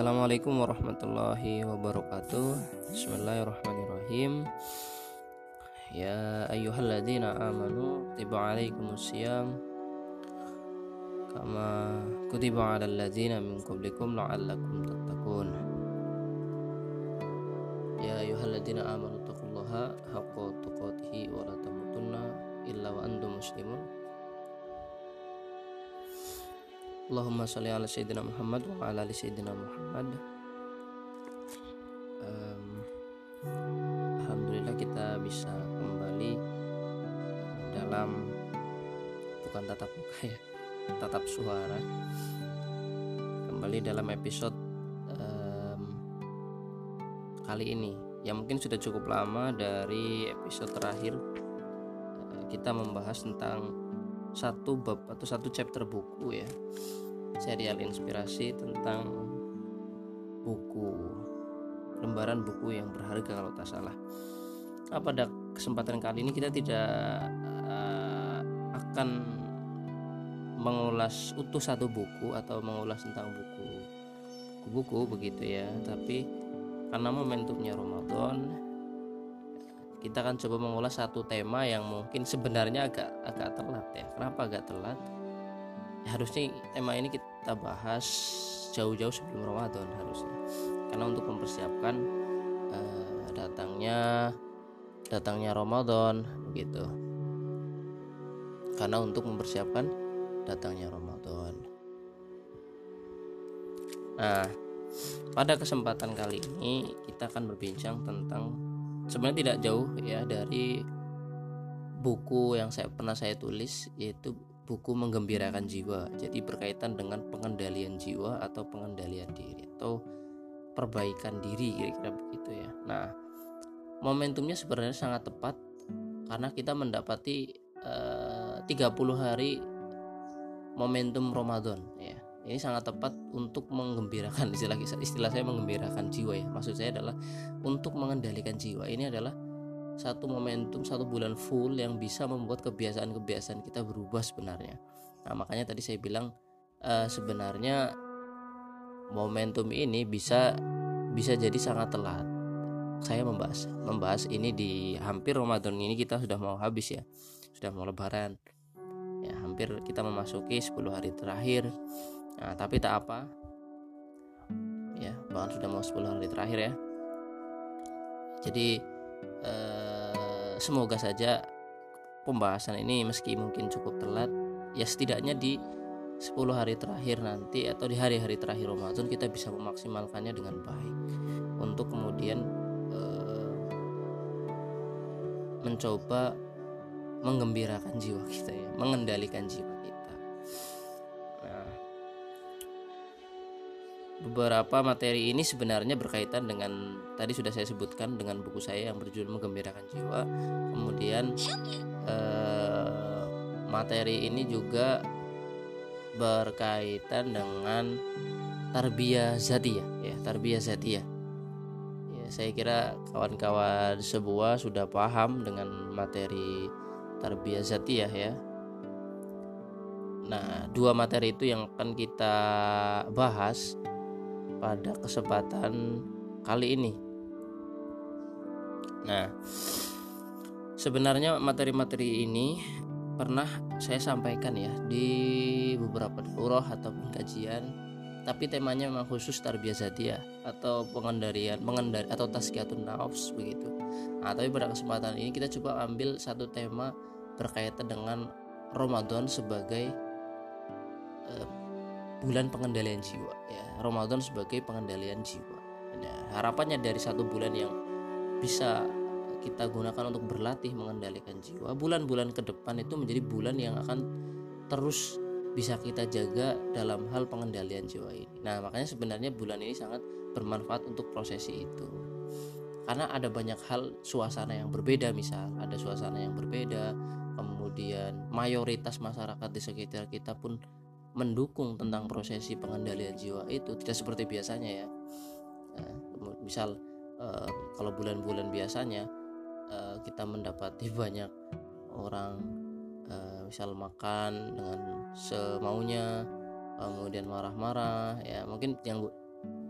Assalamualaikum warahmatullahi wabarakatuh. Bismillahirrahmanirrahim. Ya ayyuhalladzina amanu Tiba alaikumusiyam Kama kutiba ala ladzina min qablikum la'allakum tattaqun. Ya ayyuhalladzina amanu taqullaha haqqa tuqatihi wa la tamutunna illa wa antum muslimun Allahumma sholli ala sayyidina Muhammad wa ala ali sayyidina Muhammad. Um, Alhamdulillah kita bisa kembali dalam bukan tatap muka ya, tatap suara. Kembali dalam episode um, kali ini yang mungkin sudah cukup lama dari episode terakhir uh, kita membahas tentang satu bab atau satu chapter buku ya. Serial inspirasi tentang buku lembaran buku yang berharga kalau tak salah. Nah, pada kesempatan kali ini kita tidak uh, akan mengulas utuh satu buku atau mengulas tentang buku buku begitu ya. Tapi karena momentumnya Ramadan kita akan coba mengulas satu tema yang mungkin sebenarnya agak agak telat ya. Kenapa agak telat? Harusnya tema ini kita bahas jauh-jauh sebelum Ramadan harusnya. Karena untuk mempersiapkan uh, datangnya datangnya Ramadan begitu karena untuk mempersiapkan datangnya Ramadan. Nah pada kesempatan kali ini kita akan berbincang tentang sebenarnya tidak jauh ya dari buku yang saya pernah saya tulis yaitu buku menggembirakan jiwa. Jadi berkaitan dengan pengendalian jiwa atau pengendalian diri atau perbaikan diri kira-kira begitu ya. Nah, momentumnya sebenarnya sangat tepat karena kita mendapati eh, uh, 30 hari momentum Ramadan ya. Ini sangat tepat untuk menggembirakan istilah istilah saya menggembirakan jiwa ya. Maksud saya adalah untuk mengendalikan jiwa. Ini adalah satu momentum satu bulan full yang bisa membuat kebiasaan-kebiasaan kita berubah sebenarnya. Nah makanya tadi saya bilang uh, sebenarnya momentum ini bisa bisa jadi sangat telat. Saya membahas membahas ini di hampir Ramadan ini kita sudah mau habis ya, sudah mau Lebaran. Ya hampir kita memasuki 10 hari terakhir. Nah tapi tak apa, ya bahkan sudah mau 10 hari terakhir ya. Jadi eh, semoga saja pembahasan ini meski mungkin cukup telat ya setidaknya di 10 hari terakhir nanti atau di hari-hari terakhir Ramadan kita bisa memaksimalkannya dengan baik. Untuk kemudian eh, mencoba menggembirakan jiwa kita ya mengendalikan jiwa beberapa materi ini sebenarnya berkaitan dengan tadi sudah saya sebutkan dengan buku saya yang berjudul menggembirakan jiwa. Kemudian eh, materi ini juga berkaitan dengan tarbiyah zatiyah ya tarbiyah zatiyah. Ya saya kira kawan-kawan sebuah sudah paham dengan materi tarbiyah zatiyah ya. Nah, dua materi itu yang akan kita bahas pada kesempatan kali ini. Nah, sebenarnya materi-materi ini pernah saya sampaikan ya di beberapa daurah ataupun kajian tapi temanya memang khusus tarbiyah zatiyah atau pengendalian mengendari atau tazkiyatun nafs begitu. Nah, tapi pada kesempatan ini kita coba ambil satu tema berkaitan dengan Ramadan sebagai uh, bulan pengendalian jiwa ya. Ramadan sebagai pengendalian jiwa. Nah, harapannya dari satu bulan yang bisa kita gunakan untuk berlatih mengendalikan jiwa. Bulan-bulan ke depan itu menjadi bulan yang akan terus bisa kita jaga dalam hal pengendalian jiwa ini. Nah makanya sebenarnya bulan ini sangat bermanfaat untuk prosesi itu. Karena ada banyak hal suasana yang berbeda misal ada suasana yang berbeda kemudian mayoritas masyarakat di sekitar kita pun mendukung tentang prosesi pengendalian jiwa itu tidak seperti biasanya ya. Nah, misal uh, kalau bulan-bulan biasanya uh, kita mendapati banyak orang uh, misal makan dengan semaunya kemudian marah-marah ya mungkin yang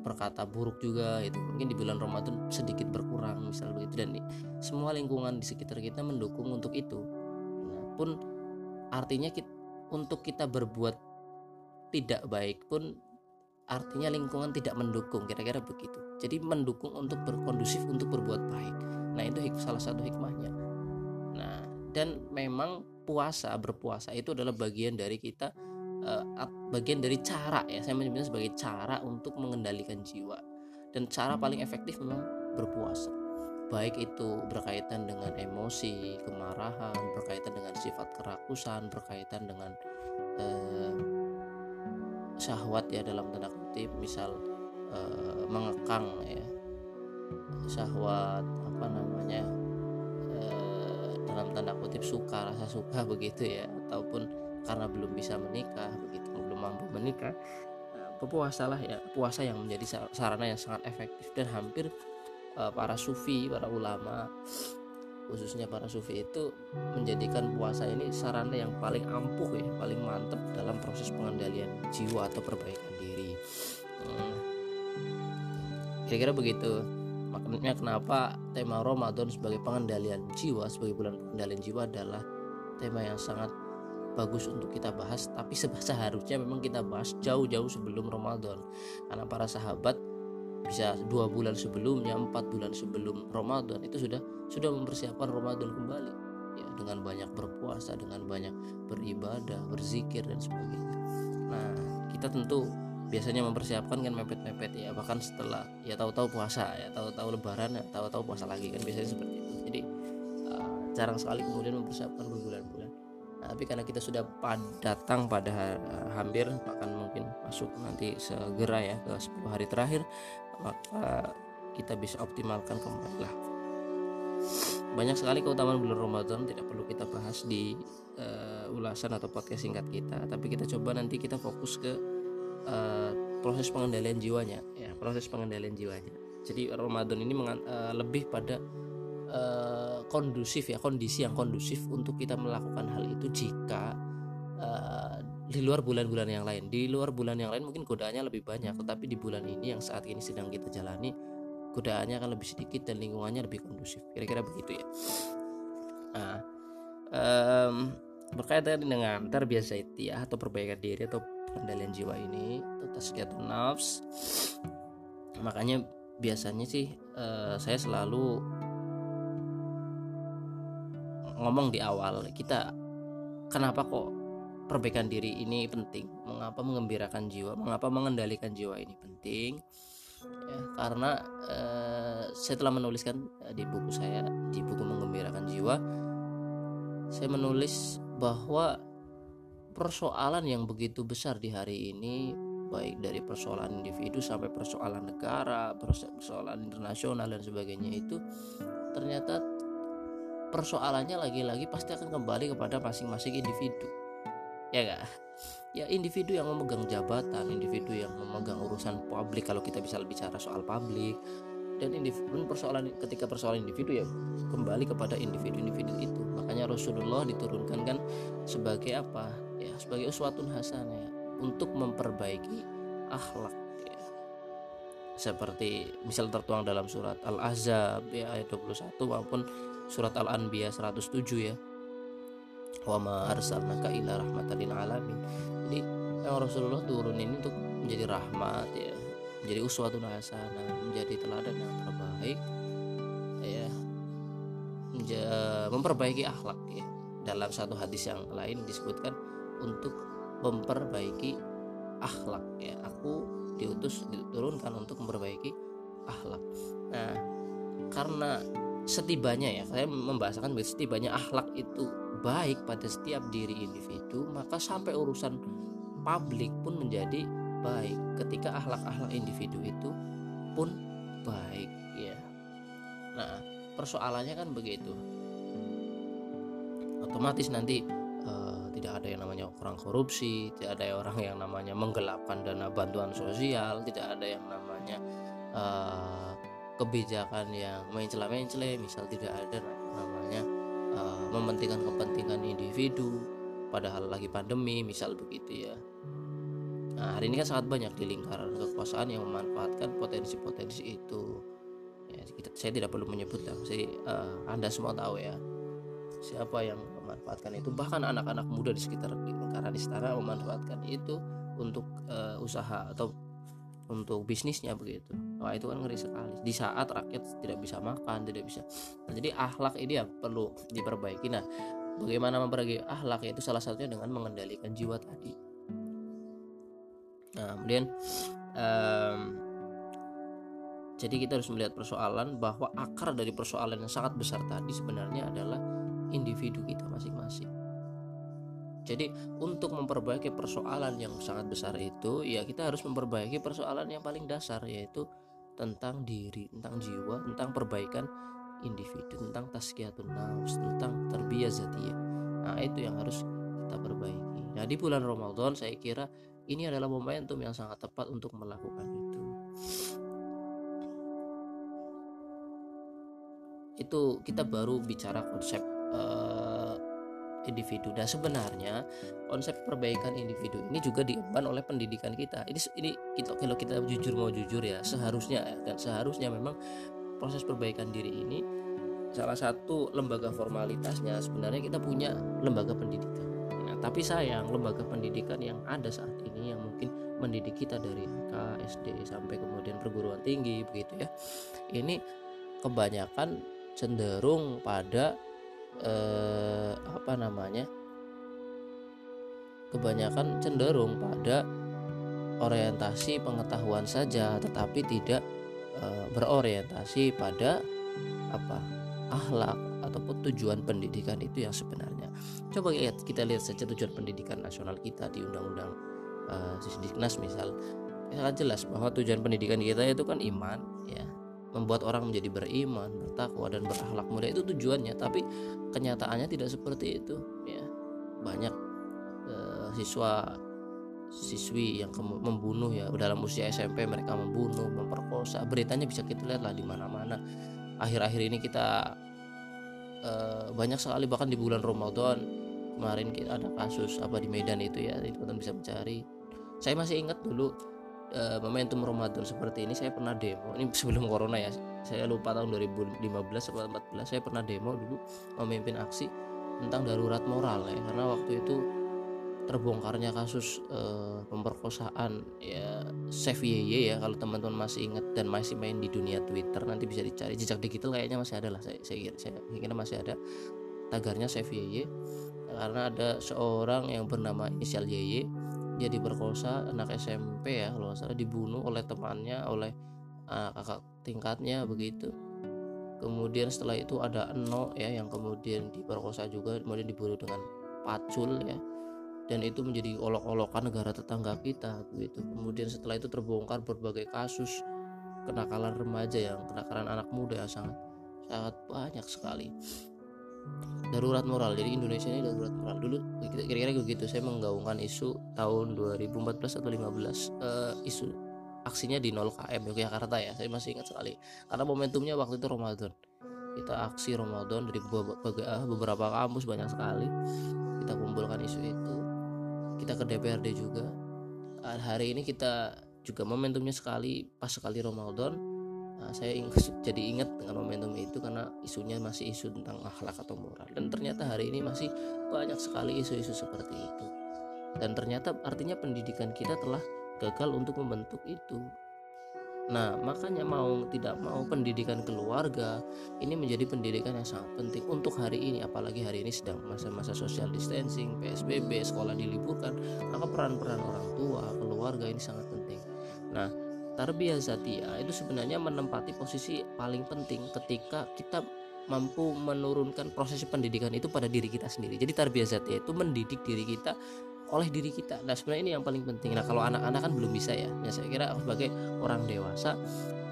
berkata buruk juga itu mungkin di bulan Ramadan sedikit berkurang misal begitu. Dan semua lingkungan di sekitar kita mendukung untuk itu. Nah, pun artinya kita, untuk kita berbuat tidak baik pun artinya lingkungan tidak mendukung kira-kira begitu. Jadi mendukung untuk berkondusif untuk berbuat baik. Nah itu salah satu hikmahnya. Nah dan memang puasa berpuasa itu adalah bagian dari kita uh, bagian dari cara ya. Saya menyebutnya sebagai cara untuk mengendalikan jiwa. Dan cara paling efektif memang berpuasa. Baik itu berkaitan dengan emosi kemarahan berkaitan dengan sifat kerakusan berkaitan dengan uh, syahwat ya dalam tanda kutip misal uh, mengekang ya. Syahwat apa namanya dalam tanda kutip suka rasa suka begitu ya ataupun karena belum bisa menikah begitu belum mampu menikah nah, berpuasalah ya puasa yang menjadi sarana yang sangat efektif dan hampir uh, para sufi para ulama khususnya para sufi itu menjadikan puasa ini sarana yang paling ampuh ya paling mantap dalam proses pengendalian jiwa atau perbaikan diri. Hmm. kira-kira begitu. Makanya kenapa tema Ramadan sebagai pengendalian jiwa sebagai bulan pengendalian jiwa adalah tema yang sangat bagus untuk kita bahas tapi seharusnya memang kita bahas jauh-jauh sebelum Ramadan. Karena para sahabat bisa dua bulan sebelumnya empat bulan sebelum Ramadan itu sudah sudah mempersiapkan Ramadan kembali. Ya dengan banyak berpuasa dengan banyak beribadah berzikir dan sebagainya. Nah kita tentu biasanya mempersiapkan kan mepet-mepet ya bahkan setelah ya tahu-tahu puasa ya tahu-tahu lebaran ya tahu-tahu puasa lagi kan biasanya seperti itu. Jadi uh, jarang sekali kemudian mempersiapkan berbulan-bulan. Tapi karena kita sudah datang pada hampir bahkan mungkin masuk nanti segera ya ke 10 hari terakhir maka kita bisa optimalkan kembali lah. Banyak sekali keutamaan bulan Ramadan tidak perlu kita bahas di uh, ulasan atau podcast singkat kita tapi kita coba nanti kita fokus ke uh, proses pengendalian jiwanya ya proses pengendalian jiwanya. Jadi Ramadan ini uh, lebih pada uh, kondusif ya kondisi yang kondusif untuk kita melakukan hal itu jika uh, di luar bulan-bulan yang lain. Di luar bulan yang lain mungkin godaannya lebih banyak tetapi di bulan ini yang saat ini sedang kita jalani godaannya akan lebih sedikit dan lingkungannya lebih kondusif. Kira-kira begitu ya. Nah um, berkaitan dengan terbiasa itu ya atau perbaikan diri atau pengendalian jiwa ini tasqiyatun nafs. Makanya biasanya sih uh, saya selalu ngomong di awal kita kenapa kok perbaikan diri ini penting. Mengapa mengembirakan jiwa? Mengapa mengendalikan jiwa ini penting? Ya karena eh, saya telah menuliskan eh, di buku saya di buku mengembirakan jiwa saya menulis bahwa persoalan yang begitu besar di hari ini baik dari persoalan individu sampai persoalan negara persoalan internasional dan sebagainya itu ternyata persoalannya lagi-lagi pasti akan kembali kepada masing-masing individu ya gak ya individu yang memegang jabatan individu yang memegang urusan publik kalau kita bisa bicara soal publik. Dan individu persoalan ketika persoalan individu ya kembali kepada individu-individu itu. Makanya Rasulullah diturunkan kan sebagai apa? Ya sebagai uswatun hasanah ya, untuk memperbaiki akhlak ya. seperti misal tertuang dalam surat Al-Ahzab ya ayat 21 maupun surat Al-Anbiya 107 ya wa ma arsalnaka illa rahmatan lil alamin. Jadi yang Rasulullah turun ini untuk menjadi rahmat ya. Menjadi uswatun hasanah menjadi teladan yang terbaik ya. Memperbaiki akhlak ya. Dalam satu hadis yang lain disebutkan untuk memperbaiki akhlak ya. Aku diutus diturunkan untuk memperbaiki akhlak. Nah karena setibanya ya saya membahasakan setibanya akhlak itu baik pada setiap diri individu maka sampai urusan publik pun menjadi baik. Ketika akhlak-akhlak individu itu pun baik ya. Nah persoalannya kan begitu. Otomatis nanti uh, tidak ada yang namanya orang korupsi tidak ada orang yang namanya menggelapkan dana bantuan sosial tidak ada yang namanya uh, kebijakan yang mencela-mencela misal tidak ada namanya uh, mementingkan kepentingan individu padahal lagi pandemi misal begitu ya. Nah hari ini kan sangat banyak di lingkaran kekuasaan yang memanfaatkan potensi-potensi itu. Ya kita, saya tidak perlu menyebut lah jadi uh, anda semua tahu ya siapa yang memanfaatkan itu. Bahkan anak-anak muda di sekitar lingkaran istana memanfaatkan itu untuk uh, usaha atau untuk bisnisnya begitu. Wah itu kan ngeri sekali. Di saat rakyat tidak bisa makan tidak bisa. Nah, jadi akhlak ini ya perlu diperbaiki. Nah bagaimana memperbaiki akhlak itu salah satunya dengan mengendalikan jiwa tadi. Nah kemudian um, jadi kita harus melihat persoalan bahwa akar dari persoalan yang sangat besar tadi sebenarnya adalah individu kita masing-masing jadi untuk memperbaiki persoalan yang sangat besar itu ya kita harus memperbaiki persoalan yang paling dasar yaitu tentang diri, tentang jiwa, tentang perbaikan individu, tentang tazkiyatun nafs, tentang terbiah zatiyah. Nah, itu yang harus kita perbaiki. Nah, di bulan Ramadan saya kira ini adalah momentum yang sangat tepat untuk melakukan itu. Itu kita baru bicara konsep uh, individu. Dan sebenarnya konsep perbaikan individu ini juga diemban oleh pendidikan kita. Ini ini kita kalau kita jujur mau jujur ya, seharusnya ya, dan seharusnya memang proses perbaikan diri ini salah satu lembaga formalitasnya sebenarnya kita punya lembaga pendidikan. Nah, tapi sayang lembaga pendidikan yang ada saat ini yang mungkin mendidik kita dari TK, SD sampai kemudian perguruan tinggi begitu ya. Ini kebanyakan cenderung pada eh, apa namanya kebanyakan cenderung pada orientasi pengetahuan saja tetapi tidak e, berorientasi pada apa akhlak ataupun tujuan pendidikan itu yang sebenarnya. Coba lihat kita lihat saja tujuan pendidikan nasional kita di undang-undang e, Sisdiknas misal. Sangat jelas bahwa tujuan pendidikan kita itu kan iman ya membuat orang menjadi beriman, bertakwa dan berakhlak mulia itu tujuannya, tapi kenyataannya tidak seperti itu ya. Banyak uh, siswa siswi yang membunuh ya dalam usia SMP mereka membunuh, memperkosa. Beritanya bisa kita lihat lah di mana-mana. Akhir-akhir ini kita uh, banyak sekali bahkan di bulan Ramadan kemarin kita ada kasus apa di Medan itu ya, teman-teman bisa mencari. Saya masih ingat dulu uh, momentum Ramadan seperti ini saya pernah demo. Ini sebelum corona ya saya lupa tahun 2015 atau 2014 saya pernah demo dulu memimpin aksi tentang darurat moral ya. Karena waktu itu terbongkarnya kasus uh, pemerkosaan ya Chef Yeye ya kalau teman-teman masih ingat dan masih main di dunia Twitter nanti bisa dicari. Jejak digital kayaknya masih ada lah saya saya kira saya kira masih ada. Tagarnya Chef Yeye karena ada seorang yang bernama inisial Yeye dia diperkosa anak SMP ya kalau salah dibunuh oleh temannya oleh uh, kakak tingkatnya begitu. Kemudian setelah itu ada Eno ya yang kemudian diperkosa juga kemudian dibunuh dengan pacul ya. Dan itu menjadi olok-olokan negara tetangga kita begitu. Kemudian setelah itu terbongkar berbagai kasus kenakalan remaja yang kenakalan anak muda yang sangat sangat banyak sekali darurat moral. Jadi Indonesia ini darurat moral. Dulu kira-kira begitu. Saya menggaungkan isu tahun 2014 atau 15 uh, eh, isu aksinya di 0 KM Yogyakarta ya. Saya masih ingat sekali. Karena momentumnya waktu itu Ramadan. Kita aksi Ramadan dari eh, beberapa kampus banyak sekali. Kita kumpulkan isu itu. Kita ke DPRD juga. Hari ini kita juga momentumnya sekali pas sekali Ramadan Nah, saya jadi ingat dengan momentum itu karena isunya masih isu tentang akhlak atau moral. Dan ternyata hari ini masih banyak sekali isu-isu seperti itu. Dan ternyata artinya pendidikan kita telah gagal untuk membentuk itu. Nah makanya mau tidak mau pendidikan keluarga ini menjadi pendidikan yang sangat penting untuk hari ini. Apalagi hari ini sedang masa-masa social distancing PSBB sekolah diliburkan. Maka peran-peran orang tua keluarga ini sangat penting. Nah tarbiyah zatia itu sebenarnya menempati posisi paling penting ketika kita mampu menurunkan proses pendidikan itu pada diri kita sendiri. Jadi tarbiyah zatia itu mendidik diri kita oleh diri kita. Nah sebenarnya ini yang paling penting. Nah kalau anak-anak kan belum bisa ya. Ya saya kira sebagai orang dewasa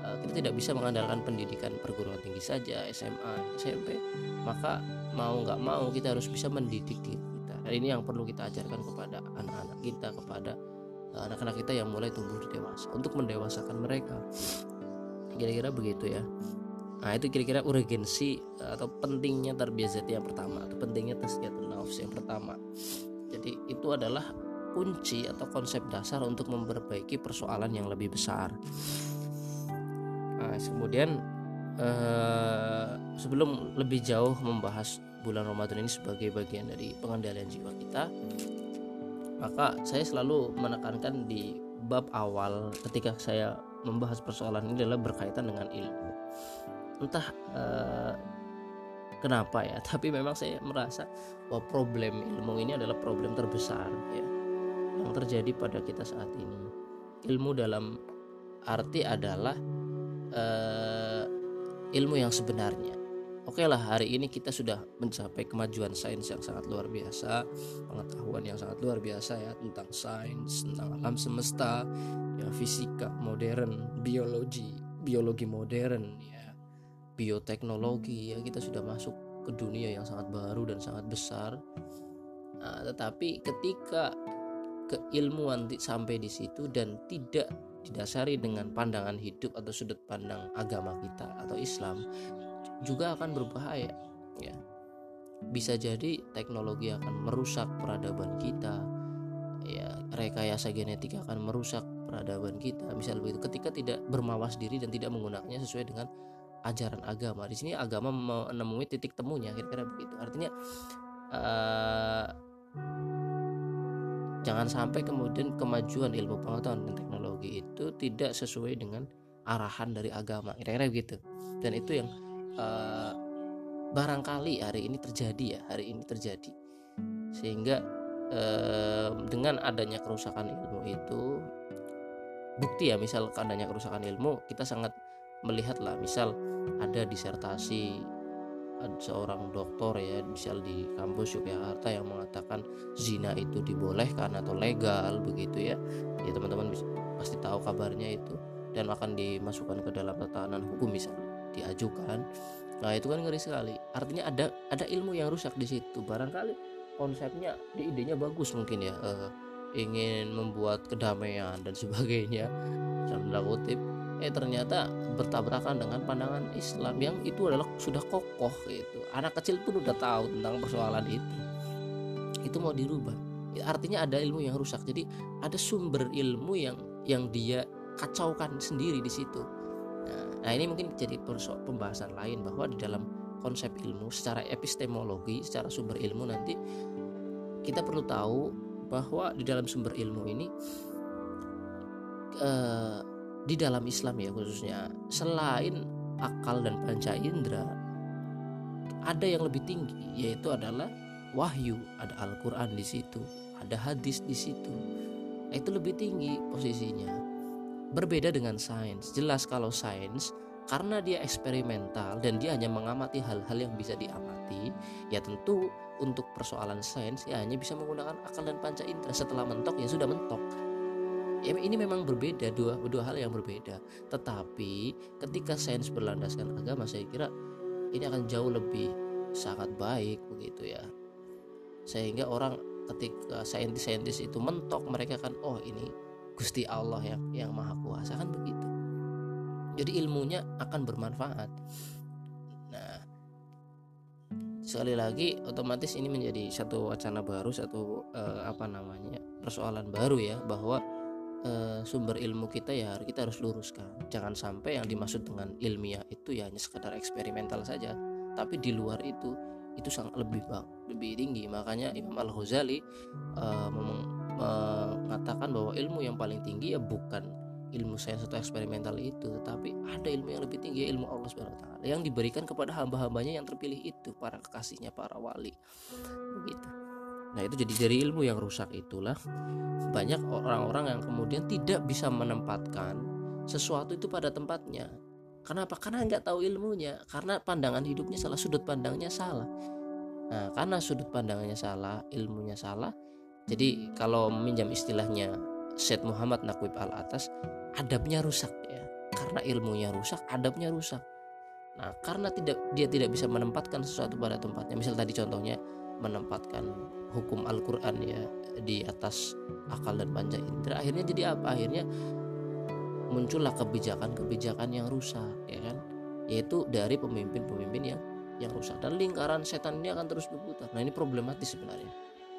eh, kita tidak bisa mengandalkan pendidikan perguruan tinggi saja, SMA, SMP. Maka mau nggak mau kita harus bisa mendidik diri kita. Dan ini yang perlu kita ajarkan kepada anak-anak kita, kepada anak-anak kita yang mulai tumbuh dewasa untuk mendewasakan mereka. Kira-kira begitu ya. Nah itu kira-kira urgensi atau pentingnya tarbiyah yang pertama atau pentingnya tazkiyatun nafs yang pertama. Jadi itu adalah kunci atau konsep dasar untuk memperbaiki persoalan yang lebih besar. Nah, kemudian eh, sebelum lebih jauh membahas bulan Ramadan ini sebagai bagian dari pengendalian jiwa kita, maka saya selalu menekankan di bab awal ketika saya membahas persoalan ini adalah berkaitan dengan ilmu. Entah eh, kenapa ya tapi memang saya merasa bahwa problem ilmu ini adalah problem terbesar ya yang terjadi pada kita saat ini ilmu dalam arti adalah uh, ilmu yang sebenarnya Oke lah hari ini kita sudah mencapai kemajuan sains yang sangat luar biasa Pengetahuan yang sangat luar biasa ya Tentang sains, tentang alam semesta ya Fisika modern, biologi, biologi modern ya bioteknologi ya kita sudah masuk ke dunia yang sangat baru dan sangat besar. Nah, tetapi ketika keilmuan sampai di situ dan tidak didasari dengan pandangan hidup atau sudut pandang agama kita atau Islam juga akan berbahaya ya bisa jadi teknologi akan merusak peradaban kita ya rekayasa genetik akan merusak peradaban kita misal begitu ketika tidak bermawas diri dan tidak menggunakannya sesuai dengan ajaran agama. Di sini agama menemui titik temunya kira-kira begitu. Artinya uh, jangan sampai kemudian kemajuan ilmu pengetahuan dan teknologi itu tidak sesuai dengan arahan dari agama. Kira-kira begitu. Dan itu yang uh, barangkali hari ini terjadi ya, hari ini terjadi. Sehingga uh, dengan adanya kerusakan ilmu itu bukti ya misal adanya kerusakan ilmu kita sangat melihatlah misal ada disertasi seorang doktor ya misal di kampus Yogyakarta yang mengatakan zina itu dibolehkan atau legal begitu ya ya teman-teman pasti tahu kabarnya itu dan akan dimasukkan ke dalam tatanan hukum misal diajukan. Nah itu kan ngeri sekali. Artinya ada ada ilmu yang rusak di situ. Barangkali konsepnya di idenya bagus mungkin ya. Eh, ingin membuat kedamaian dan sebagainya. Dalam kutip eh ternyata bertabrakan dengan pandangan Islam yang itu adalah sudah kokoh gitu. Anak kecil pun udah tahu tentang persoalan itu. Itu mau dirubah. Ya, artinya ada ilmu yang rusak. Jadi ada sumber ilmu yang yang dia kacaukan sendiri di situ nah, nah ini mungkin jadi pembahasan lain bahwa di dalam konsep ilmu secara epistemologi secara sumber ilmu nanti kita perlu tahu bahwa di dalam sumber ilmu ini eh, di dalam Islam ya khususnya selain akal dan panca indera ada yang lebih tinggi yaitu adalah wahyu. Ada Al-Qur'an di situ ada hadis di situ. Itu lebih tinggi posisinya berbeda dengan sains. Jelas kalau sains karena dia eksperimental dan dia hanya mengamati hal-hal yang bisa diamati ya tentu untuk persoalan sains ya hanya bisa menggunakan akal dan panca indera. Setelah mentok ya sudah mentok. Ya ini memang berbeda dua dua hal yang berbeda. Tetapi ketika sains berlandaskan agama saya kira ini akan jauh lebih sangat baik begitu ya. Sehingga orang ketika saintis-saintis itu mentok mereka kan oh ini Gusti Allah yang yang maha kuasa kan begitu. Jadi ilmunya akan bermanfaat. Nah sekali lagi otomatis ini menjadi satu wacana baru satu uh, apa namanya persoalan baru ya bahwa uh, sumber ilmu kita ya kita harus luruskan. Jangan sampai yang dimaksud dengan ilmiah itu ya hanya sekadar eksperimental saja tapi di luar itu itu sangat lebih bang lebih tinggi. Makanya Imam Al Ghazali uh, mengatakan bahwa ilmu yang paling tinggi ya bukan ilmu sains atau eksperimental itu tetapi ada ilmu yang lebih tinggi ilmu Allah Subhanahu wa yang diberikan kepada hamba-hambanya yang terpilih itu para kekasihnya para wali begitu Nah itu jadi dari ilmu yang rusak itulah banyak orang-orang yang kemudian tidak bisa menempatkan sesuatu itu pada tempatnya. Kenapa? Karena nggak tahu ilmunya, karena pandangan hidupnya salah, sudut pandangnya salah. Nah, karena sudut pandangnya salah, ilmunya salah. Jadi kalau meminjam istilahnya Syed Muhammad Nakwib Al Atas, adabnya rusak ya. Karena ilmunya rusak, adabnya rusak. Nah, karena tidak dia tidak bisa menempatkan sesuatu pada tempatnya. Misal tadi contohnya menempatkan hukum Al-Quran ya di atas akal dan panca indera akhirnya jadi apa akhirnya muncullah kebijakan-kebijakan yang rusak ya kan yaitu dari pemimpin-pemimpin yang yang rusak dan lingkaran setan ini akan terus berputar nah ini problematis sebenarnya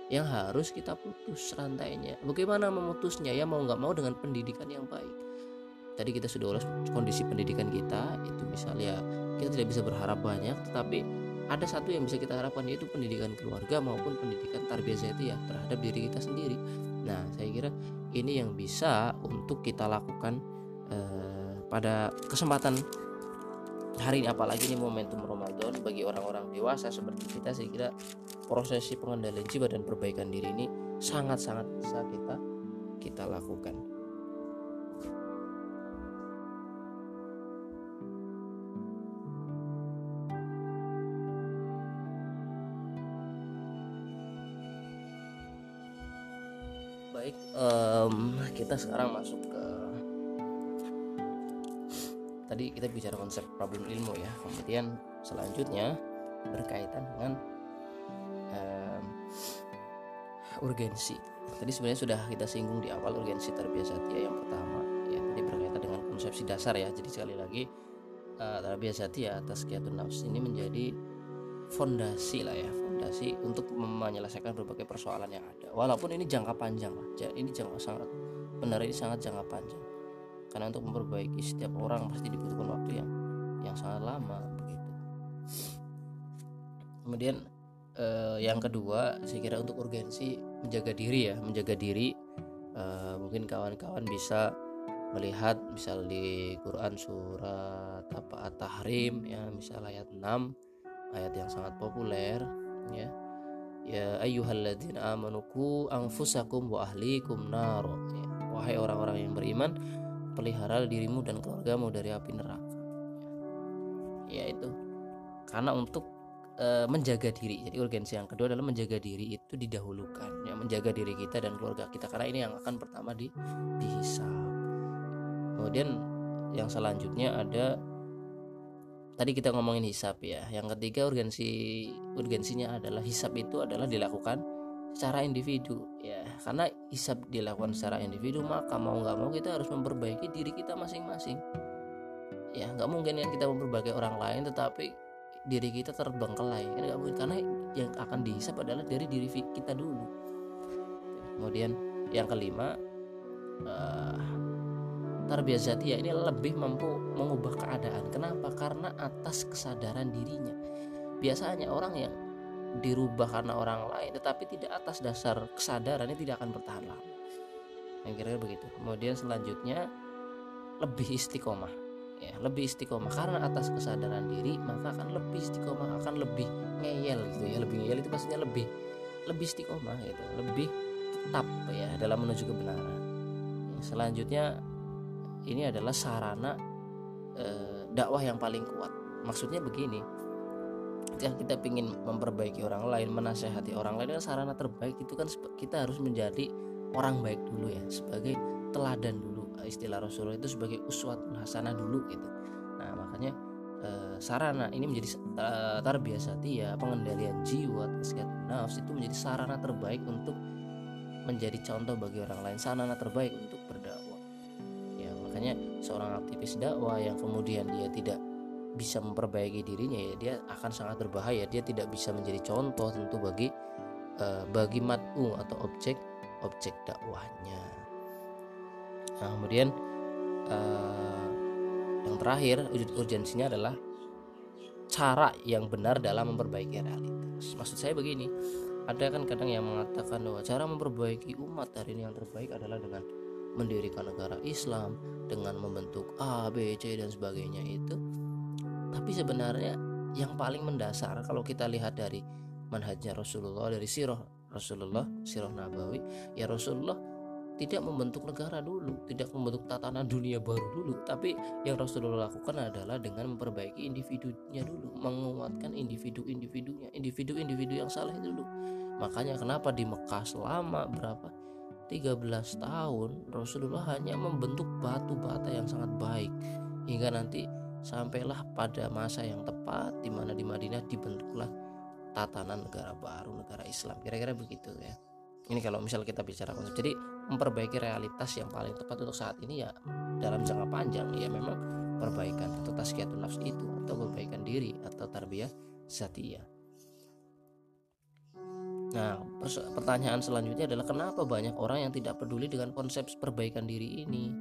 yang harus kita putus rantainya. Bagaimana memutusnya? Ya mau nggak mau dengan pendidikan yang baik. Tadi kita sudah ulas kondisi pendidikan kita itu misalnya kita tidak bisa berharap banyak tetapi ada satu yang bisa kita harapkan yaitu pendidikan keluarga maupun pendidikan tarbiyah ya terhadap diri kita sendiri. Nah saya kira ini yang bisa untuk kita lakukan eh, pada kesempatan hari ini apalagi ini momentum Ramadan bagi orang-orang dewasa seperti kita saya kira prosesi pengendalian jiwa dan perbaikan diri ini sangat-sangat bisa kita kita lakukan. Baik, um, kita sekarang masuk ke tadi kita bicara konsep problem ilmu ya. Kemudian selanjutnya berkaitan dengan um, urgensi. Tadi sebenarnya sudah kita singgung di awal urgensi terbiasa ya yang pertama. Ya tadi berkaitan dengan konsepsi dasar ya. Jadi sekali lagi uh, terbiasa ya atas kiatun nafs ini menjadi fondasi lah ya. Fondasi untuk menyelesaikan berbagai persoalan yang ada. Walaupun ini jangka panjang lah ini jangka sangat benar ini sangat jangka panjang karena untuk memperbaiki setiap orang pasti dibutuhkan waktu yang yang sangat lama begitu. Kemudian eh, yang kedua saya kira untuk urgensi menjaga diri ya menjaga diri. Eh, mungkin kawan-kawan bisa melihat misal di Quran surat apa At-Tahrim ya misal ayat 6 ayat yang sangat populer ya. Ya ayyuhalladzina amanuku anfusakum wa ahlikum naro ya, wahai orang-orang yang beriman pelihara dirimu dan keluargamu dari api neraka. Ya itu. Karena untuk e, menjaga diri. Jadi urgensi yang kedua adalah menjaga diri itu didahulukan. Ya menjaga diri kita dan keluarga kita. Karena ini yang akan pertama di dihisap. Kemudian yang selanjutnya ada tadi kita ngomongin hisap ya. Yang ketiga urgensi urgensinya adalah hisap itu adalah dilakukan secara individu ya. Karena hisap dilakukan secara individu maka mau nggak mau kita harus memperbaiki diri kita masing-masing. Ya nggak mungkin yang kita memperbaiki orang lain tetapi diri kita terbengkelai kan nggak mungkin. Karena yang akan dihisap adalah dari diri kita dulu. Kemudian yang kelima uh, tarbiyah ya ini lebih mampu mengubah keadaan. Kenapa? Karena atas kesadaran dirinya. Biasanya orang yang dirubah karena orang lain tetapi tidak atas dasar kesadaran ini tidak akan bertahan lama. Yang kira-kira begitu. Kemudian selanjutnya lebih istiqomah. Ya lebih istiqomah. Karena atas kesadaran diri maka akan lebih istiqomah akan lebih ngeyel gitu ya. Lebih ngeyel itu maksudnya lebih lebih istiqomah gitu. Lebih tetap ya dalam menuju kebenaran. Ya, selanjutnya ini adalah sarana eh, dakwah yang paling kuat. Maksudnya begini ketika kita ingin memperbaiki orang lain menasehati orang lain kan sarana terbaik itu kan kita harus menjadi orang baik dulu ya sebagai teladan dulu. Istilah Rasulullah itu sebagai uswat hasanah dulu gitu. Nah makanya eh, sarana ini menjadi eh, terbiasa ya pengendalian jiwa taskat nafs itu menjadi sarana terbaik untuk menjadi contoh bagi orang lain sarana terbaik untuk berdakwah. Ya makanya seorang aktivis dakwah yang kemudian dia tidak bisa memperbaiki dirinya ya dia akan sangat berbahaya. Dia tidak bisa menjadi contoh tentu bagi uh, bagi matu atau objek objek dakwahnya. Nah, kemudian uh, yang terakhir urgensinya adalah cara yang benar dalam memperbaiki realitas. Maksud saya begini ada kan kadang yang mengatakan bahwa cara memperbaiki umat hari ini yang terbaik adalah dengan mendirikan negara Islam dengan membentuk A, B, C dan sebagainya itu tapi sebenarnya yang paling mendasar kalau kita lihat dari manhajnya Rasulullah dari sirah Rasulullah sirah Nabawi ya Rasulullah tidak membentuk negara dulu, tidak membentuk tatanan dunia baru dulu, tapi yang Rasulullah lakukan adalah dengan memperbaiki individunya dulu, menguatkan individu-individunya, individu-individu yang salah dulu. Makanya kenapa di Mekah selama berapa 13 tahun Rasulullah hanya membentuk batu bata yang sangat baik hingga nanti sampailah pada masa yang tepat di mana di Madinah dibentuklah tatanan negara baru negara Islam. Kira-kira begitu ya. Ini kalau misal kita bicara konsep jadi memperbaiki realitas yang paling tepat untuk saat ini ya dalam jangka panjang. Ya memang perbaikan atau tazkiyatun nafs itu atau perbaikan diri atau tarbiyah zatiyah. Nah, pertanyaan selanjutnya adalah kenapa banyak orang yang tidak peduli dengan konsep perbaikan diri ini?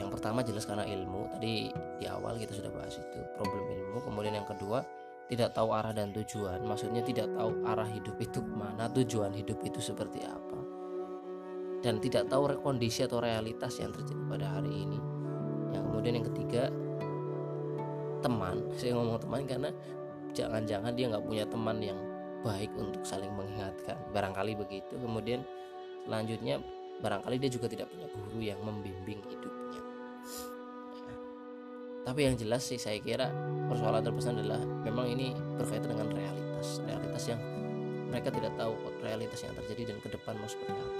Ya. Yang pertama jelas karena ilmu. Tadi di awal kita sudah bahas itu, problem ilmu. Kemudian yang kedua, tidak tahu arah dan tujuan. Maksudnya tidak tahu arah hidup itu ke mana, tujuan hidup itu seperti apa. Dan tidak tahu kondisi atau realitas yang terjadi pada hari ini. Yang kemudian yang ketiga, teman. Saya ngomong teman karena jangan-jangan dia nggak punya teman yang baik untuk saling mengingatkan barangkali begitu kemudian selanjutnya barangkali dia juga tidak punya guru yang membimbing hidupnya ya. Tapi yang jelas sih saya kira persoalan terbesar adalah memang ini berkaitan dengan realitas realitas yang mereka tidak tahu realitas yang terjadi dan ke depan mau seperti apa.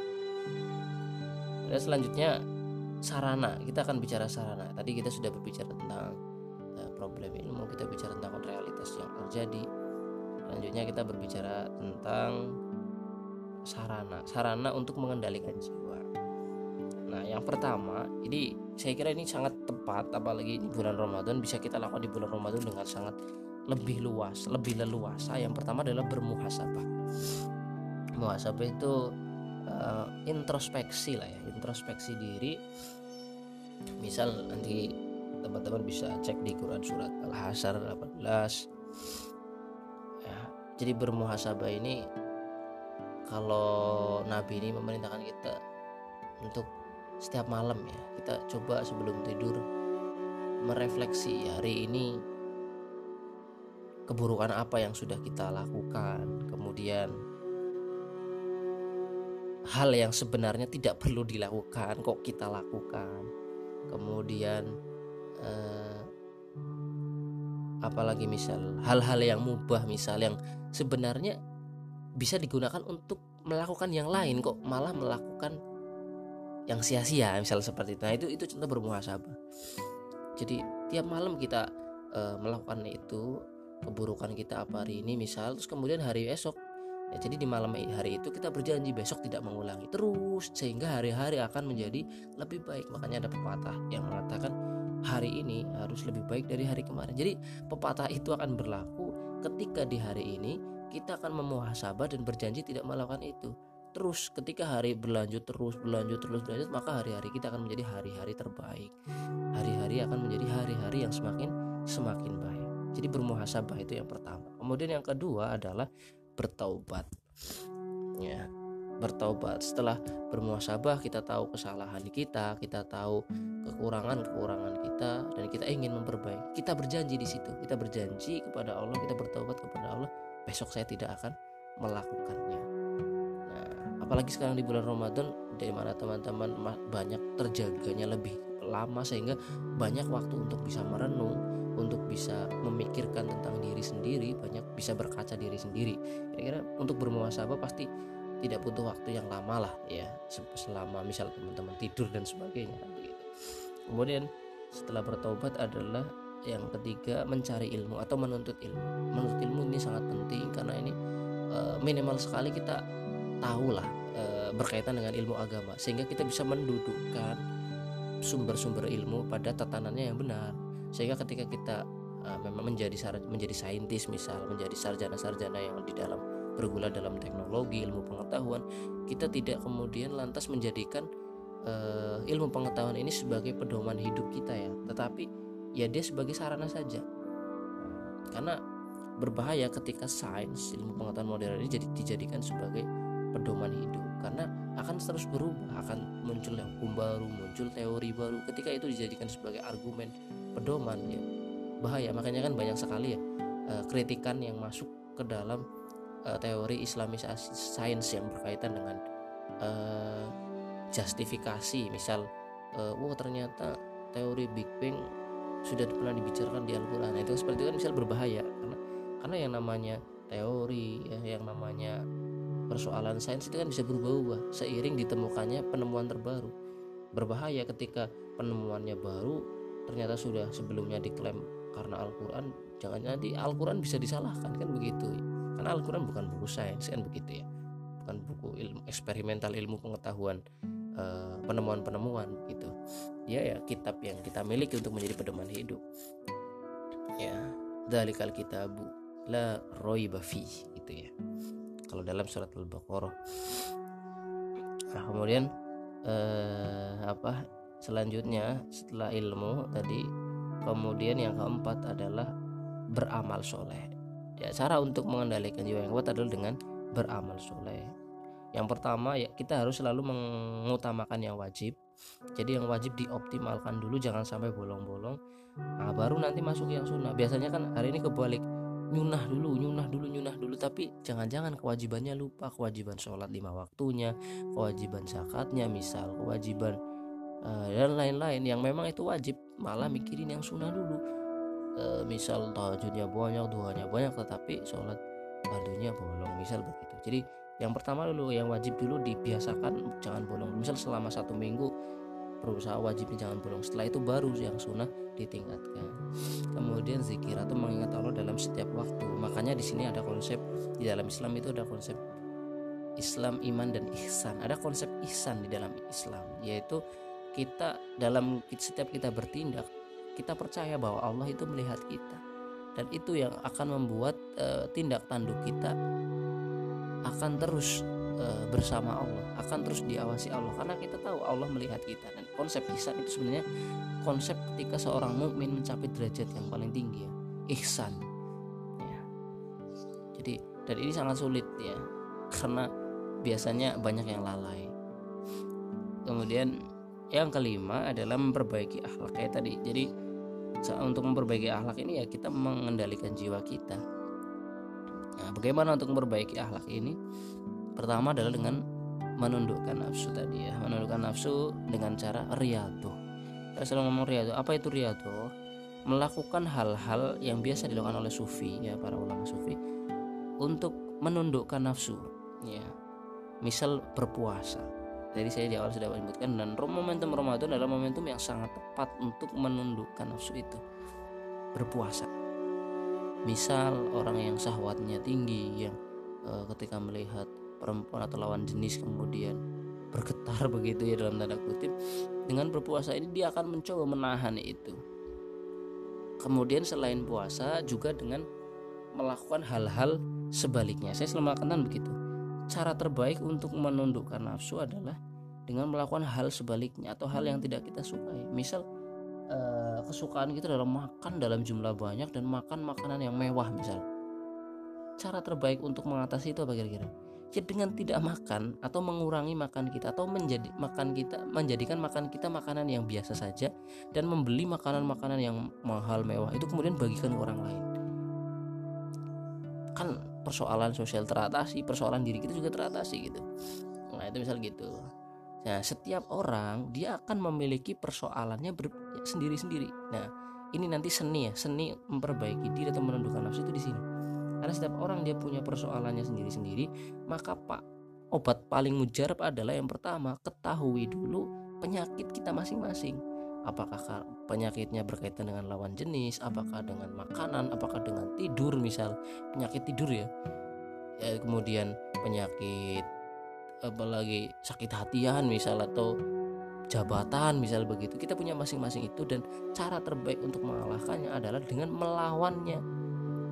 Dan selanjutnya sarana. Kita akan bicara sarana. Tadi kita sudah berbicara tentang uh, problem ilmu kita bicara tentang realitas yang terjadi. Selanjutnya kita berbicara tentang sarana. Sarana untuk mengendalikan jiwa. Nah yang pertama ini saya kira ini sangat tepat apalagi di bulan Ramadan. Bisa kita lakukan di bulan Ramadan dengan sangat lebih luas lebih leluasa. Yang pertama adalah bermuhasabah. Muhasabah itu uh, introspeksi lah ya introspeksi diri. Misal nanti teman-teman bisa cek di Quran surat Al-Hasr 18 jadi bermuhasabah ini kalau Nabi ini memerintahkan kita untuk setiap malam ya kita coba sebelum tidur merefleksi hari ini keburukan apa yang sudah kita lakukan. Kemudian hal yang sebenarnya tidak perlu dilakukan kok kita lakukan? Kemudian eh, apalagi misal hal-hal yang mubah misal yang sebenarnya bisa digunakan untuk melakukan yang lain kok malah melakukan yang sia-sia misalnya seperti itu. Nah, itu itu contoh bermuhasabah. Jadi tiap malam kita uh, melakukan itu keburukan kita apa hari ini misal terus kemudian hari esok ya jadi di malam hari itu kita berjanji besok tidak mengulangi terus sehingga hari-hari akan menjadi lebih baik makanya ada pepatah yang mengatakan hari ini harus lebih baik dari hari kemarin jadi pepatah itu akan berlaku ketika di hari ini kita akan memuhasabah dan berjanji tidak melakukan itu terus. Ketika hari berlanjut terus berlanjut terus berlanjut maka hari-hari kita akan menjadi hari-hari terbaik. Hari-hari akan menjadi hari-hari yang semakin semakin baik. Jadi bermuhasabah itu yang pertama. Kemudian yang kedua adalah bertaubat. Ya bertaubat. Setelah bermuasabah kita tahu kesalahan kita kita tahu kekurangan kekurangan kita dan kita ingin memperbaiki. Kita berjanji di situ. Kita berjanji kepada Allah kita bertaubat kepada Allah. Besok saya tidak akan melakukannya apalagi sekarang di bulan Ramadan dari mana teman-teman banyak terjaganya lebih lama sehingga banyak waktu untuk bisa merenung untuk bisa memikirkan tentang diri sendiri banyak bisa berkaca diri sendiri. Kira-kira untuk bermuasabah pasti tidak butuh waktu yang lama lah ya. Selama misal teman-teman tidur dan sebagainya begitu kemudian setelah bertobat adalah yang ketiga mencari ilmu atau menuntut ilmu. Menuntut ilmu ini sangat penting karena ini e, minimal sekali kita tahu lah e, berkaitan dengan ilmu agama. Sehingga kita bisa mendudukkan sumber-sumber ilmu pada tatanannya yang benar. Sehingga ketika kita uh, memang menjadi menjadi saintis misal menjadi sarjana-sarjana yang di dalam bergula dalam teknologi ilmu pengetahuan kita tidak kemudian lantas menjadikan uh, ilmu pengetahuan ini sebagai pedoman hidup kita ya. Tetapi ya dia sebagai sarana saja. Karena berbahaya ketika sains ilmu pengetahuan modern ini jadi dijadikan sebagai pedoman hidup. Karena akan terus berubah akan muncul hukum baru muncul teori baru. Ketika itu dijadikan sebagai argumen pedoman ya. Bahaya makanya kan banyak sekali ya uh, kritikan yang masuk ke dalam uh, teori islamisasi sains yang berkaitan dengan uh, justifikasi. Misal uh, wah ternyata teori Big Bang sudah pernah dibicarakan di Al-Quran. Itu seperti itu kan misal berbahaya. Karena karena yang namanya teori ya, yang namanya persoalan sains itu kan bisa berubah-ubah. Seiring ditemukannya penemuan terbaru. Berbahaya ketika penemuannya baru ternyata sudah sebelumnya diklaim karena Al-Quran. Jangan nanti Al-Quran bisa disalahkan kan begitu? Karena Al-Quran bukan buku sains kan begitu ya? Bukan buku ilmu eksperimental ilmu pengetahuan uh, penemuan-penemuan gitu. Ya ya kitab yang kita miliki untuk menjadi pedoman hidup. Ya dalikal kitabu la roiba fi itu gitu ya kalau dalam surat al-baqarah. Nah kemudian eh, apa selanjutnya setelah ilmu tadi kemudian yang keempat adalah beramal soleh. Ya cara untuk mengendalikan jiwa yang kuat adalah dengan beramal soleh. Yang pertama ya kita harus selalu mengutamakan yang wajib. Jadi yang wajib dioptimalkan dulu jangan sampai bolong-bolong. Nah baru nanti masuk yang sunnah. Biasanya kan hari ini kebalik nyunah dulu nyunah dulu nyunah dulu. Tapi jangan-jangan kewajibannya lupa. Kewajiban sholat lima waktunya kewajiban zakatnya misal kewajiban uh, dan lain-lain yang memang itu wajib malah mikirin yang sunnah dulu. Uh, misal tahajudnya banyak duanya banyak tetapi sholat fardunya bolong misal begitu. Jadi yang pertama dulu yang wajib dulu dibiasakan jangan bolong. Misal selama satu minggu berusaha wajibnya jangan bolong. Setelah itu baru yang sunnah ditingkatkan. Kemudian zikir atau mengingat Allah dalam setiap waktu. Makanya di sini ada konsep di dalam Islam itu ada konsep Islam iman dan ihsan. Ada konsep ihsan di dalam Islam yaitu kita dalam setiap kita bertindak kita percaya bahwa Allah itu melihat kita. Dan itu yang akan membuat uh, tindak tanduk kita akan terus e, bersama Allah, akan terus diawasi Allah karena kita tahu Allah melihat kita dan konsep ihsan itu sebenarnya konsep ketika seorang mukmin mencapai derajat yang paling tinggi ya, ihsan. Ya. Jadi dan ini sangat sulit ya karena biasanya banyak yang lalai. Kemudian yang kelima adalah memperbaiki akhlak kayak tadi. Jadi untuk memperbaiki akhlak ini ya kita mengendalikan jiwa kita Nah, bagaimana untuk memperbaiki akhlak ini? Pertama adalah dengan menundukkan nafsu tadi ya, menundukkan nafsu dengan cara riyadhah. Kita selalu ngomong riyadhah. Apa itu riyadhah? Melakukan hal-hal yang biasa dilakukan oleh sufi ya, para ulama sufi untuk menundukkan nafsu ya. Misal berpuasa. Jadi saya di awal sudah menyebutkan dan momentum Ramadan adalah momentum yang sangat tepat untuk menundukkan nafsu itu. Berpuasa misal orang yang syahwatnya tinggi yang uh, ketika melihat perempuan atau lawan jenis kemudian bergetar begitu ya dalam tanda kutip. Dengan berpuasa ini dia akan mencoba menahan itu. Kemudian selain puasa juga dengan melakukan hal-hal sebaliknya. Saya selalu melakukan begitu. Cara terbaik untuk menundukkan nafsu adalah dengan melakukan hal sebaliknya atau hal yang tidak kita sukai. Misal uh, kesukaan kita dalam makan dalam jumlah banyak dan makan makanan yang mewah misal. Cara terbaik untuk mengatasi itu apa kira-kira ya dengan tidak makan atau mengurangi makan kita atau menjadi makan kita menjadikan makan kita makanan yang biasa saja dan membeli makanan-makanan yang mahal mewah itu kemudian bagikan ke orang lain kan persoalan sosial teratasi persoalan diri kita juga teratasi gitu nah itu misal gitu Nah, setiap orang dia akan memiliki persoalannya sendiri-sendiri. Nah, ini nanti seni ya, seni memperbaiki diri atau menundukkan nafsu itu di sini. Karena setiap orang dia punya persoalannya sendiri-sendiri, maka Pak obat paling mujarab adalah yang pertama, ketahui dulu penyakit kita masing-masing. Apakah penyakitnya berkaitan dengan lawan jenis, apakah dengan makanan, apakah dengan tidur misal, penyakit tidur ya. ya kemudian penyakit apalagi sakit hatian misal atau jabatan misal begitu kita punya masing-masing itu dan cara terbaik untuk mengalahkannya adalah dengan melawannya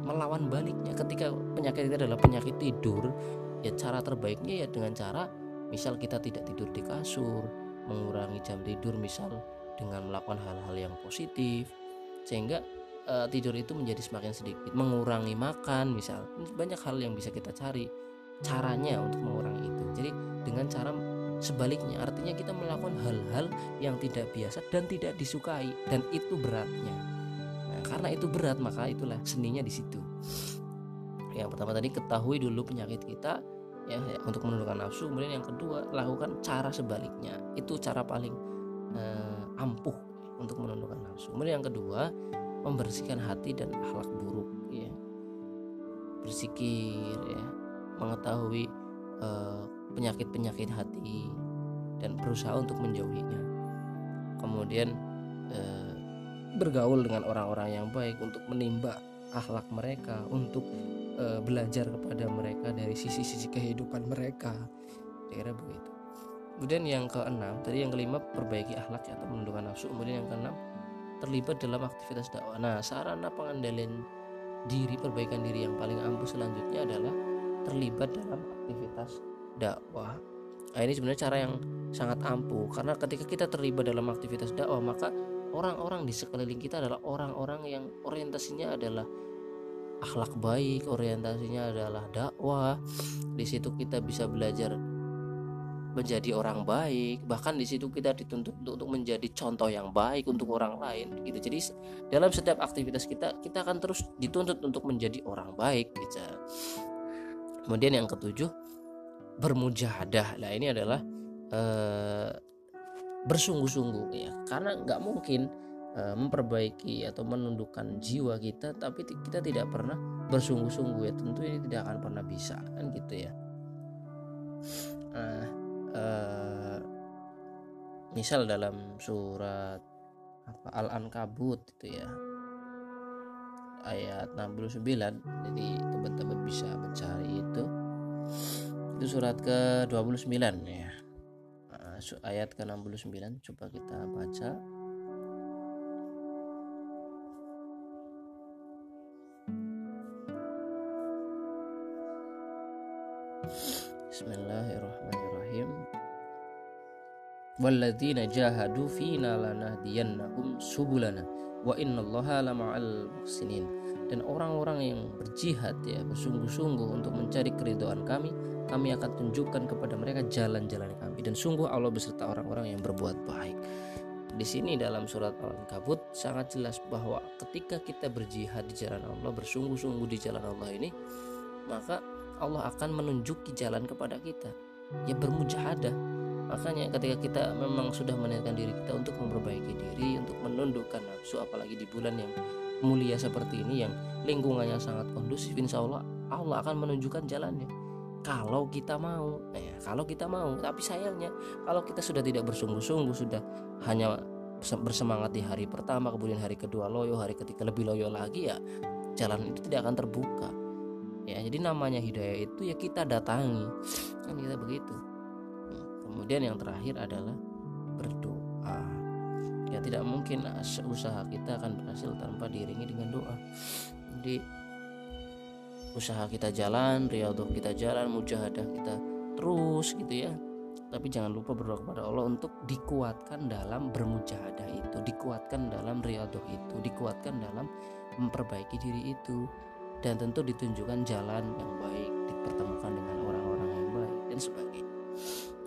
melawan baliknya. Ketika penyakit itu adalah penyakit tidur ya cara terbaiknya ya dengan cara misal kita tidak tidur di kasur mengurangi jam tidur misal dengan melakukan hal-hal yang positif sehingga uh, tidur itu menjadi semakin sedikit. Mengurangi makan misal banyak hal yang bisa kita cari caranya untuk mengurangi itu. Jadi dengan cara sebaliknya artinya kita melakukan hal-hal yang tidak biasa dan tidak disukai dan itu beratnya karena itu berat maka itulah seninya di situ. Yang pertama tadi ketahui dulu penyakit kita ya, ya untuk menundukkan nafsu. Kemudian yang kedua lakukan cara sebaliknya. Itu cara paling eh, ampuh untuk menundukkan nafsu. Kemudian yang kedua membersihkan hati dan akhlak buruk ya. Bersikir ya. Mengetahui eh, penyakit-penyakit hati dan berusaha untuk menjauhinya. Kemudian eh, bergaul dengan orang-orang yang baik untuk menimba akhlak mereka, untuk eh, belajar kepada mereka dari sisi-sisi kehidupan mereka. Kira begitu. Kemudian yang keenam, tadi yang kelima perbaiki akhlak atau menundukkan nafsu. Kemudian yang keenam terlibat dalam aktivitas dakwah. Nah, sarana pengendalian diri perbaikan diri yang paling ampuh selanjutnya adalah terlibat dalam aktivitas dakwah nah, ini sebenarnya cara yang sangat ampuh karena ketika kita terlibat dalam aktivitas dakwah maka orang-orang di sekeliling kita adalah orang-orang yang orientasinya adalah akhlak baik, orientasinya adalah dakwah. Di situ kita bisa belajar menjadi orang baik, bahkan di situ kita dituntut untuk, menjadi contoh yang baik untuk orang lain gitu. Jadi dalam setiap aktivitas kita kita akan terus dituntut untuk menjadi orang baik gitu. Kemudian yang ketujuh bermujahadah. Nah, ini adalah eh, bersungguh-sungguh ya. Karena nggak mungkin uh, memperbaiki atau menundukkan jiwa kita tapi kita tidak pernah bersungguh-sungguh ya. Tentu ini tidak akan pernah bisa kan gitu ya. Uh, uh, misal dalam surat apa Al-Ankabut itu ya. Ayat 69 jadi teman-teman bisa mencari itu. Itu surat ke 29 ya ayat ke-69 coba kita baca. Bismillahirrahmanirrahim. Walladzina jahadu fina lanahdiyannahum subulana wa innallaha lama'al muhsinin. Dan orang-orang yang berjihad ya bersungguh-sungguh untuk mencari keridhaan kami kami akan tunjukkan kepada mereka jalan-jalan kami dan sungguh Allah beserta orang-orang yang berbuat baik. Di sini dalam surat Al-Ankabut sangat jelas bahwa ketika kita berjihad di jalan Allah, bersungguh-sungguh di jalan Allah ini, maka Allah akan menunjuki jalan kepada kita. Ya bermujahadah. Makanya ketika kita memang sudah menaikkan diri kita untuk memperbaiki diri, untuk menundukkan nafsu apalagi di bulan yang mulia seperti ini yang lingkungannya sangat kondusif insya Allah Allah akan menunjukkan jalannya kalau kita mau ya kalau kita mau. Tapi sayangnya kalau kita sudah tidak bersungguh-sungguh sudah hanya bersemangat di hari pertama kemudian hari kedua loyo hari ketiga lebih loyo lagi ya jalan itu tidak akan terbuka. Ya jadi namanya hidayah itu ya kita datangi. Kan kita begitu. Nah, kemudian yang terakhir adalah berdoa. Ya tidak mungkin usaha kita akan berhasil tanpa diiringi dengan doa. Jadi usaha kita jalan riyadhah kita jalan mujahadah kita terus gitu ya. Tapi jangan lupa berdoa kepada Allah untuk dikuatkan dalam bermujahadah itu dikuatkan dalam riyadhah itu dikuatkan dalam memperbaiki diri itu. Dan tentu ditunjukkan jalan yang baik dipertemukan dengan orang-orang yang baik dan sebagainya.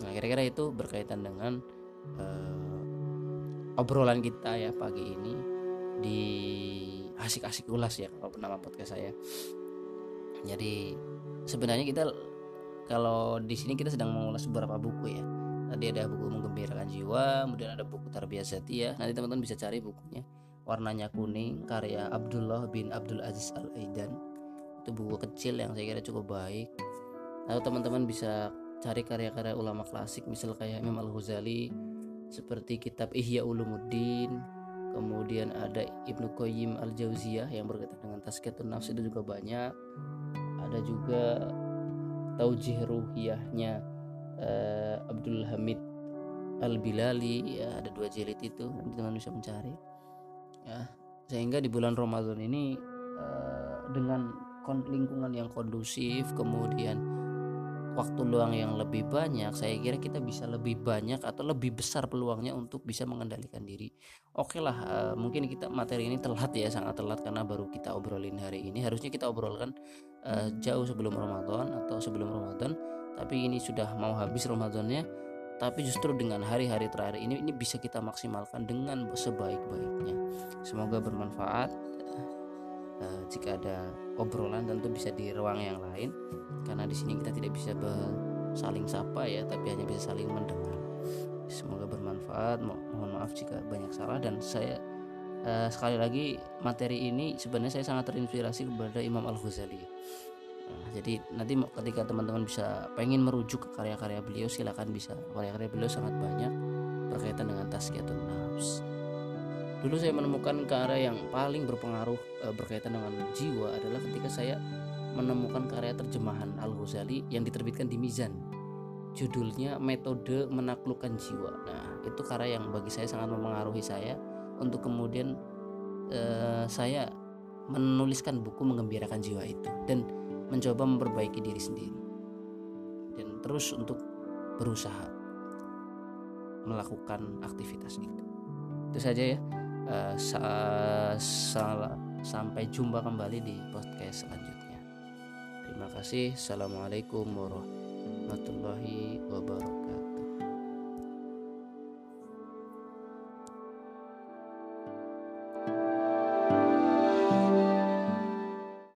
Nah kira-kira itu berkaitan dengan uh, obrolan kita ya pagi ini di asik-asik ulas ya kalau nama podcast saya jadi sebenarnya kita kalau di sini kita sedang mengulas beberapa buku ya. Tadi ada buku menggembirakan jiwa kemudian ada buku tarbiyah setia. Nanti teman-teman bisa cari bukunya. Warnanya kuning karya Abdullah bin Abdul Aziz Al Aidan itu buku kecil yang saya kira cukup baik. Lalu teman-teman bisa cari karya-karya ulama klasik misal kayak Imam Al Ghazali seperti kitab Ihya Ulumuddin kemudian ada Ibnu Qayyim Al Jauziyah yang berkaitan dengan Tazkiyatun Nafs itu juga banyak. Ada juga taujih ruhiyahnya uh, Abdul Hamid Al Bilali ya ada dua jilid itu nanti teman bisa mencari. Ya sehingga di bulan Ramadan ini uh, dengan lingkungan yang kondusif kemudian waktu luang yang lebih banyak saya kira kita bisa lebih banyak atau lebih besar peluangnya untuk bisa mengendalikan diri. Oke lah uh, mungkin kita materi ini telat ya sangat telat karena baru kita obrolin hari ini. Harusnya kita obrolkan uh, jauh sebelum Ramadan atau sebelum Ramadan tapi ini sudah mau habis Ramadannya. Tapi justru dengan hari-hari terakhir ini ini bisa kita maksimalkan dengan sebaik-baiknya. Semoga bermanfaat uh, jika ada obrolan tentu bisa di ruang yang lain karena di sini kita tidak bisa saling sapa ya tapi hanya bisa saling mendengar. Semoga bermanfaat. Mo mohon maaf jika banyak salah dan saya uh, sekali lagi materi ini sebenarnya saya sangat terinspirasi kepada Imam Al Ghazali nah, jadi nanti ketika teman-teman bisa pengen merujuk ke karya-karya beliau silakan bisa. Karya-karya beliau sangat banyak berkaitan dengan tazkiyatun nafs dulu saya menemukan karya yang paling berpengaruh uh, berkaitan dengan jiwa adalah ketika saya menemukan karya terjemahan Al-Ghazali yang diterbitkan di Mizan. Judulnya Metode Menaklukkan Jiwa. Nah, itu karya yang bagi saya sangat mempengaruhi saya untuk kemudian eh, saya menuliskan buku menggembirakan jiwa itu. Dan mencoba memperbaiki diri sendiri dan terus untuk berusaha melakukan aktivitas itu itu saja ya uh, sa sa sampai jumpa kembali di podcast selanjutnya. Terima kasih. Assalamualaikum warahmatullahi wabarakatuh